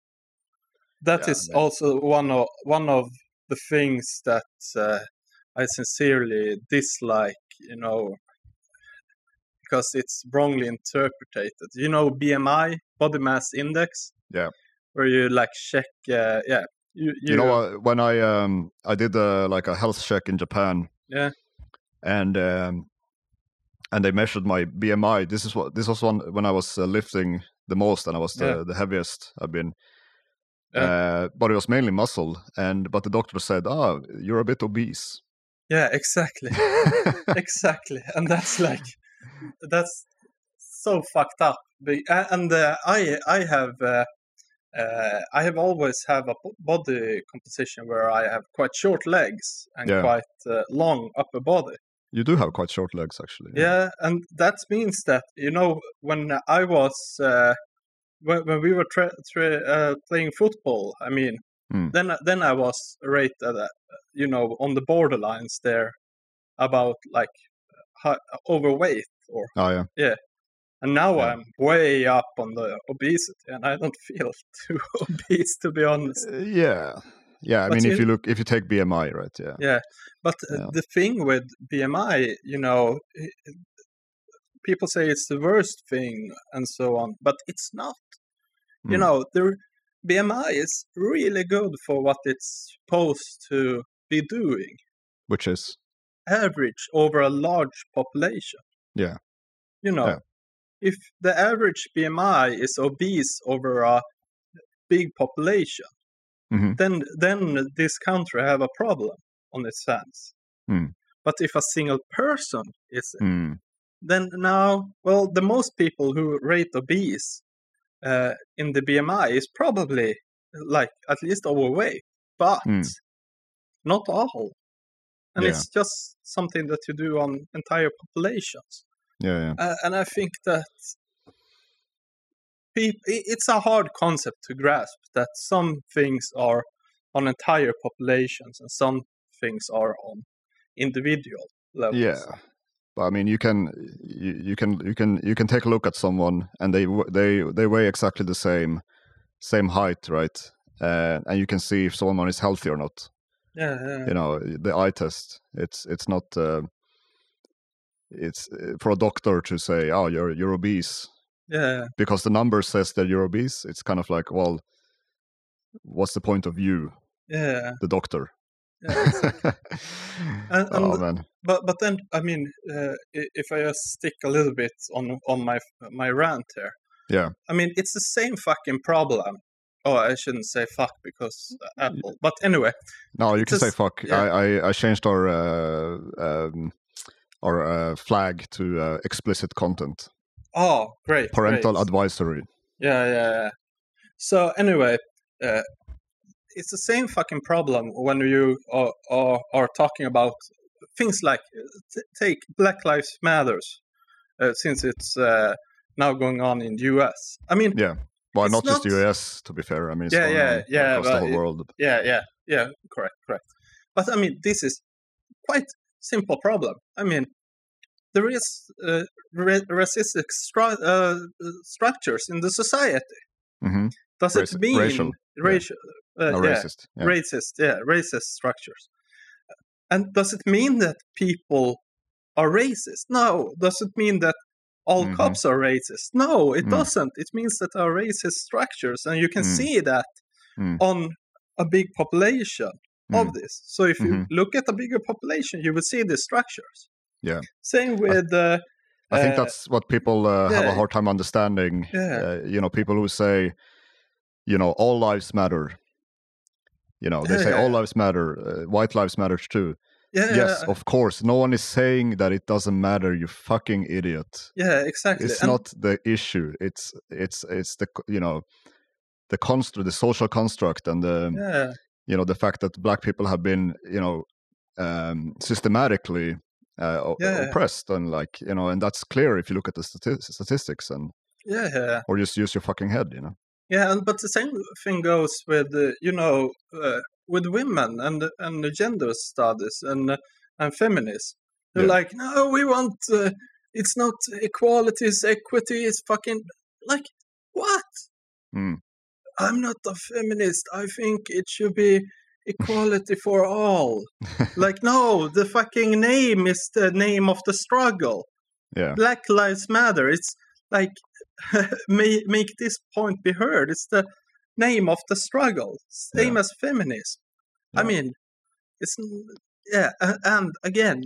That Yeah, is also one of, one of the things that uh, I sincerely dislike, you know, because it's wrongly interpreted. You know, BMI, body mass index. Yeah. Where you like check, uh, yeah, you, you, You, know, uh, when I um I did uh, like a health check in Japan. Yeah. And um, and they measured my BMI. This is what this was one when I was uh, lifting the most and I was the, Yeah. the heaviest I've been. Yeah. Uh, but it was mainly muscle, and but the doctor said, "Ah, you're a bit obese." yeah, exactly, exactly, and that's like, that's so fucked up. And uh, I, I have, uh, uh, I have always have a body composition where I have quite short legs and Yeah. quite uh, long upper body. you do have quite short legs, actually. Yeah, and that means that you know when I was uh, when when we were tra- tra- uh, playing football. I mean, Mm. then then I was rated, uh, you know, on the borderlines there about like hi- overweight or Oh yeah. and now Yeah. I'm way up on the obesity and I don't feel too obese to be honest. Uh, yeah. Yeah. I But mean, if you look, if you take BMI, right? Yeah. Yeah, but uh, Yeah. the thing with BMI, you know, people say it's the worst thing and so on, but it's not. You Mm. know, the BMI is really good for what it's supposed to be doing. Which is Average over a large population. Yeah. You know, Yeah. if the average BMI is obese over a big population, Mhm. then then this country have a problem on its hands. Mm. But if a single person is mm, then now, well, the most people who rate obese uh, in the BMI is probably like at least overweight, but Mm. not all. And Yeah. it's just something that you do on entire populations. yeah, yeah. Uh, and I think that it's a hard concept to grasp that some things are on entire populations and some things are on individual levels. Yeah, but I mean, you can you, you can you can you can take a look at someone and they they they weigh exactly the same same height, right? Uh, and you can see if someone is healthy or not. Yeah, yeah, You know, the eye test. It's it's not. Uh, it's uh, for a doctor to say, "Oh, you're you're obese," yeah. because the number says that you're obese. It's kind of like, well, what's the point of you, yeah. the doctor? Yeah. And- oh man, but but then I mean, uh, if I just stick a little bit on on my my rant here, Yeah. I mean it's the same fucking problem. Oh, I shouldn't say fuck because Apple. But anyway, No, you can say fuck. yeah. I, I I changed our uh, um, our uh, flag to uh, explicit content. Oh, great. parental great. advisory. Yeah, yeah, yeah. So anyway, uh, it's the same fucking problem when you are, are, are talking about things like t- take Black Lives Matters, uh, since it's uh, now going on in the U.S. I mean, Yeah. Well, It's not, just the US, to be fair. I mean, Yeah, yeah, yeah, across the whole it- world. yeah, yeah, yeah, correct, correct. But I mean, this is quite simple problem. I mean, there is uh, re- racistic stru- uh, structures in the society. hmm Does Raci- it mean racial, racial? Uh, No, yeah, racist. Yeah. racist, yeah, racist structures. And does it mean that people are racist? No. Does it mean that all Mhm. cops are racist? No, it Mm. doesn't. It means that there are racist structures, and you can Mm. see that Mm. on a big population of Mm. this. So if you Mhm. look at a bigger population, you will see these structures. Yeah. Same with uh, I think uh, that's what people uh, have a hard time understanding. Yeah. Uh, you know, people who say, you know, all lives matter. You know, they Yeah, say yeah, all lives matter, uh, white lives matter too. yeah, yes, of course. No one is saying that it doesn't matter. You fucking idiot. yeah, exactly. It's And- not the issue. It's it's it's the you know the construct, the social construct, and the yeah, you know the fact that black people have been you know um, systematically uh, Yeah. oppressed and like you know and that's clear if you look at the stati- statistics and yeah, yeah. or just use your fucking head you know Yeah, and but the same thing goes with uh, you know uh, with women and and gender studies and uh, and feminists. They're Yeah. like, no, we want uh, it's not equality, it's equity. It's fucking like what? Mm. I'm not a feminist. I think it should be equality for all. like no, the fucking name is the name of the struggle. yeah Black Lives Matter. It's like make, make this point be heard. It's the name of the struggle, same as feminism. I mean, it's yeah, and again,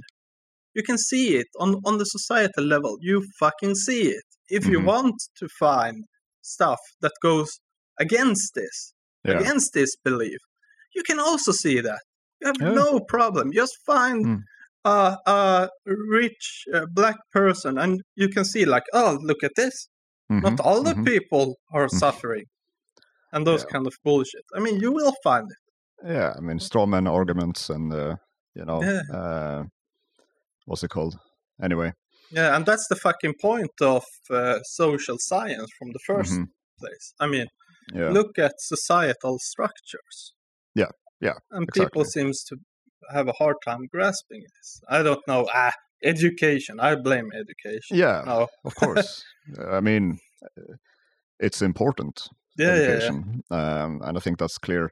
you can see it on on the societal level. You fucking see it. If you Mhm. want to find stuff that goes against this, yeah against this belief, you can also see that. You have Yeah. no problem. Just find Mm. a, a rich uh, black person, and you can see, like, oh, look at this. Not Mhm, all the mhm. people are Mm. suffering, and those Yeah. kind of bullshit. I mean, you will find it. yeah i mean straw man arguments and uh, you know Yeah. uh, what's it called anyway Yeah, and that's the fucking point of uh, social science from the 1st Mhm, place. I mean, yeah look at societal structures. Yeah, yeah, And people seems to have a hard time grasping this. I don't know. Ah, education. I blame education. yeah No. of course i mean it's important Yeah, yeah, yeah. education Um, and i think that's clear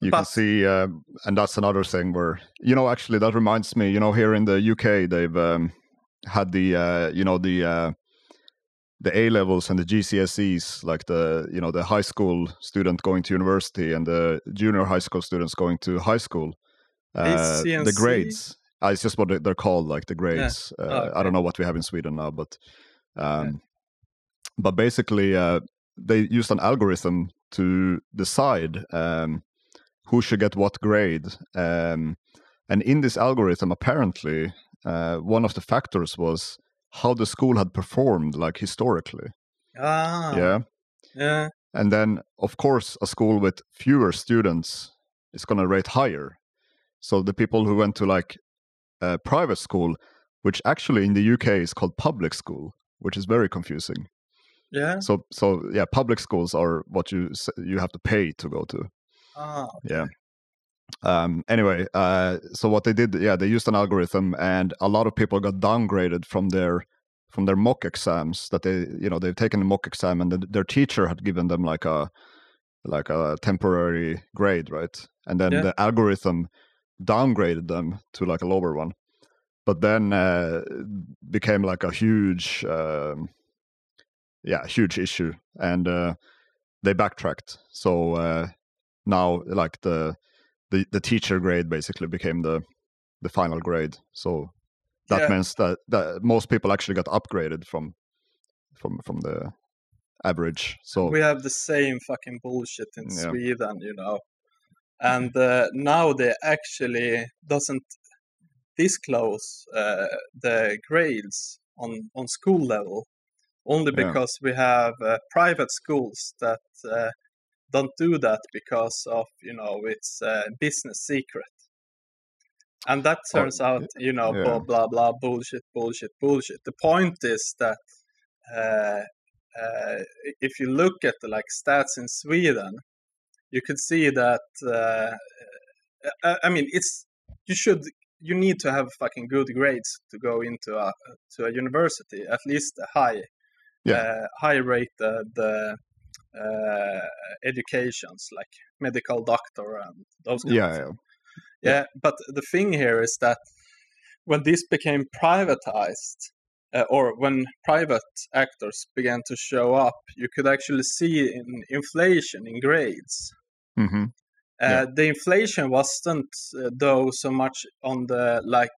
you can see um, and that's another thing where you know actually that reminds me you know here in the uk they've um, had the uh, you know the uh, the a levels and the gcse's like the you know the high school student going to university and the junior high school students going to high school uh, the grades uh, it's just what they- they're called like the grades. Uh, i okay. don't know what we have in sweden now but um, but basically uh, they used an algorithm to decide um, who should get what grade um, and in this algorithm apparently uh, one of the factors was how the school had performed like historically. Ah, yeah? Yeah, and then of course a school with fewer students is going to rate higher. So the people who went to like a private school which actually in the uk is called public school which is very confusing. Yeah. so so yeah public schools are what you you have to pay to go to. Ah, yeah. um anyway uh so what they did yeah they used an algorithm and a lot of people got downgraded from their from their mock exams that they you know they've taken a mock exam and the, their teacher had given them like a like a temporary grade right? And then Yeah. the algorithm downgraded them to like a lower one but then uh became like a huge um yeah huge issue and uh they backtracked so uh now like the the the teacher grade basically became the the final grade so that Yeah. means that that most people actually got upgraded from from from the average so we have the same fucking bullshit in Yeah. Sweden, you know. And uh, now they actually doesn't disclose uh, the grades on on school level only Yeah. because we have uh, private schools that uh, don't do that because of you know it's uh, business secret and that Oh, turns out you know blah yeah. blah blah bullshit bullshit bullshit the point is that uh, uh, if you look at the like stats in sweden you could see that uh, I, I mean it's you should you need to have fucking good grades to go into a to a university at least a high Yeah. uh, high rated uh, uh, educations like medical doctor and those kind of Yeah, yeah, Yeah, but the thing here is that when this became privatized, uh, or when private actors began to show up, you could actually see in inflation in grades. Hmm Uh, Yeah. The inflation wasn't uh, though so much on the like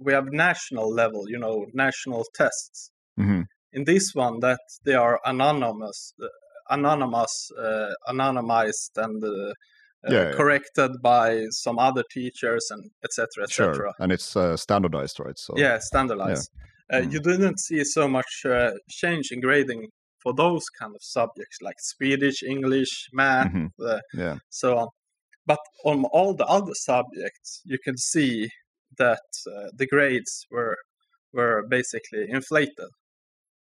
we have national level, you know, national tests. hmm In this one, that they are anonymous, uh, anonymous, uh, anonymized, and uh, uh, Yeah, yeah. corrected by some other teachers and etc. etc. sure. And it's uh, standardized, right? So Yeah, standardized. Uh, Mm. You didn't see so much uh, change in grading for those kind of subjects like Swedish, English, math, Mhm. uh, yeah, so on. But on all the other subjects, you can see that uh, the grades were were basically inflated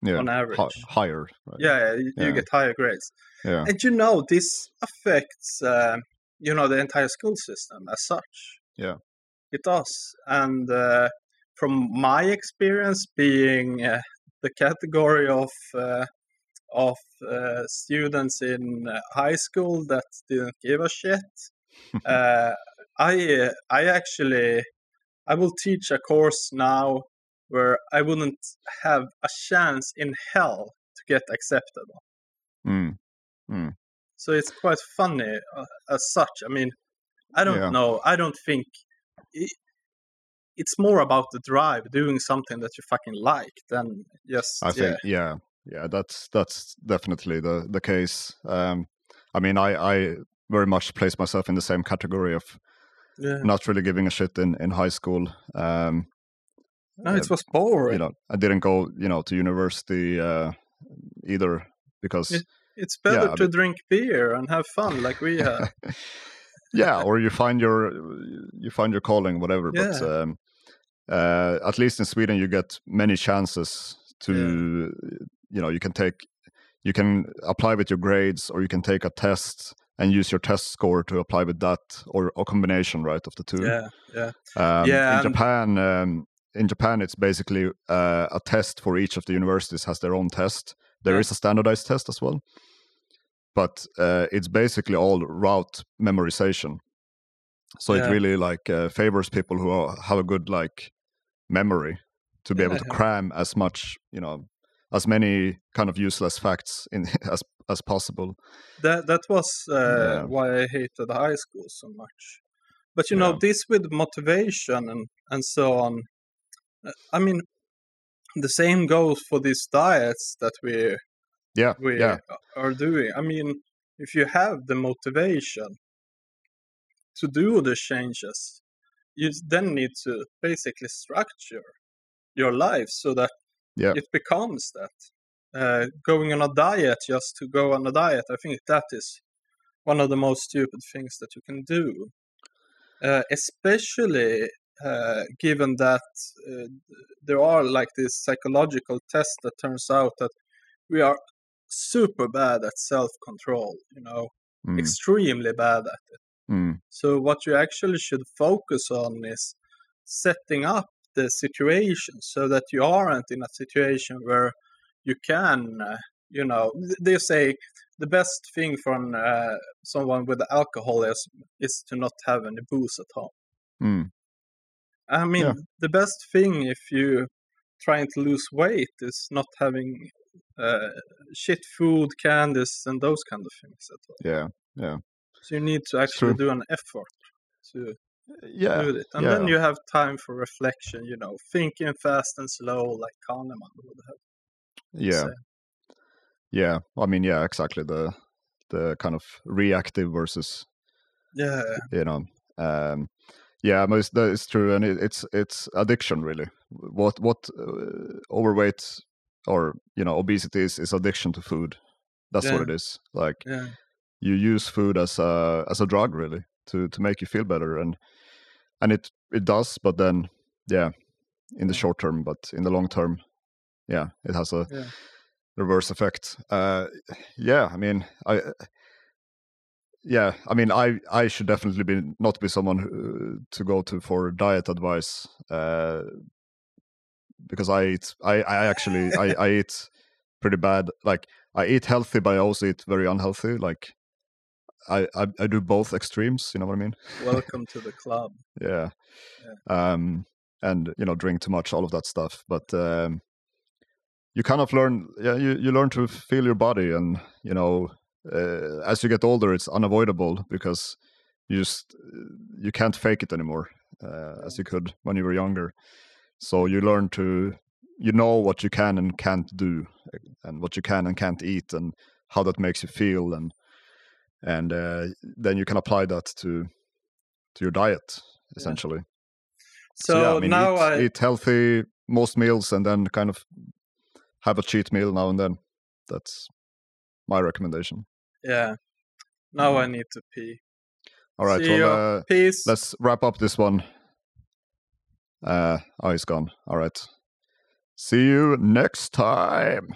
yeah, on average. higher. Right? Yeah, yeah, you, you Yeah. get higher grades. yeah, And you know, this affects, uh, you know, the entire school system as such. Yeah. It does. And uh, from my experience being uh, the category of uh, of uh, students in uh, high school that didn't give a shit, uh, I I actually I will teach a course now where I wouldn't have a chance in hell to get accepted. Mm. So it's quite funny uh, as such. I mean, I don't Yeah. know. I don't think it, it's more about the drive, doing something that you fucking like, than just I think yeah, yeah, that's that's definitely the the case. Um, I mean, I I very much place myself in the same category of yeah. not really giving a shit in in high school. Um, No, it was boring. you know, I didn't go you know to university uh, either because it's better yeah, to drink beer and have fun like we have. yeah, or you find your you find your calling, whatever. But um, uh, at least in Sweden, you get many chances to you know you can take you can apply with your grades, or you can take a test and use your test score to apply with that, or a combination, right, of the two. yeah, yeah, Um, Yeah, In and- Japan, um, in Japan, it's basically uh, a test for each of the universities has their own test. There is Yeah. a standardized test as well, but uh, it's basically all route memorization. So Yeah. it really like uh, favors people who are, have a good like memory to be able to cram as much, you know, as many kind of useless facts in as as possible. that that was uh, Yeah. why I hated high school so much. But you know, Yeah. this with motivation and and so on. uh, I mean, the same goes for these diets that we Yeah, we yeah, are doing. I mean, if you have the motivation to do the changes, you then need to basically structure your life so that Yeah. it becomes that. Uh, going on a diet just to go on a diet, I think that is one of the most stupid things that you can do. Uh, especially uh, given that uh, there are like these psychological tests that turns out that we are super bad at self-control you know mm, extremely bad at it mm, so what you actually should focus on is setting up the situation so that you aren't in a situation where you can uh, you know they say the best thing for an, uh, someone with alcoholism is to not have any booze at home mm. i mean Yeah. the best thing if you trying to lose weight is not having uh, shit food candies and those kind of things at all Yeah, yeah, so you need to actually True. do an effort to yeah, do it and yeah. then you have time for reflection you know thinking fast and slow like kahneman would have yeah. said. Yeah, I mean, yeah, exactly. The the kind of reactive versus yeah you know, um, yeah, it's, that is true, and it, it's it's addiction really. What what uh, overweight or you know obesity is, is addiction to food that's what it is like Yeah. you use food as a as a drug really to to make you feel better and and it it does but then yeah in the short term but in the long term yeah it has a Yeah. reverse effect uh yeah i mean i yeah i mean i i should definitely be not be someone who, to go to for diet advice uh because i eat i i actually i i eat pretty bad like i eat healthy but i also eat very unhealthy like I, I i do both extremes you know what i mean? Welcome to the club. yeah. Um and you know drink too much all of that stuff but um you kind of learn yeah you, you learn to feel your body and you know uh, as you get older it's unavoidable because you just uh, you can't fake it anymore uh, as you could when you were younger. So you learn to you know what you can and can't do and what you can and can't eat and how that makes you feel and and uh, then you can apply that to to your diet essentially So, yeah, I mean, now eat, I eat healthy most meals and then kind of have a cheat meal now and then. That's my recommendation. yeah. Now I need to pee. All right, See well, uh, Peace. let's wrap up this one. Uh, oh, he's gone. All right. See you next time.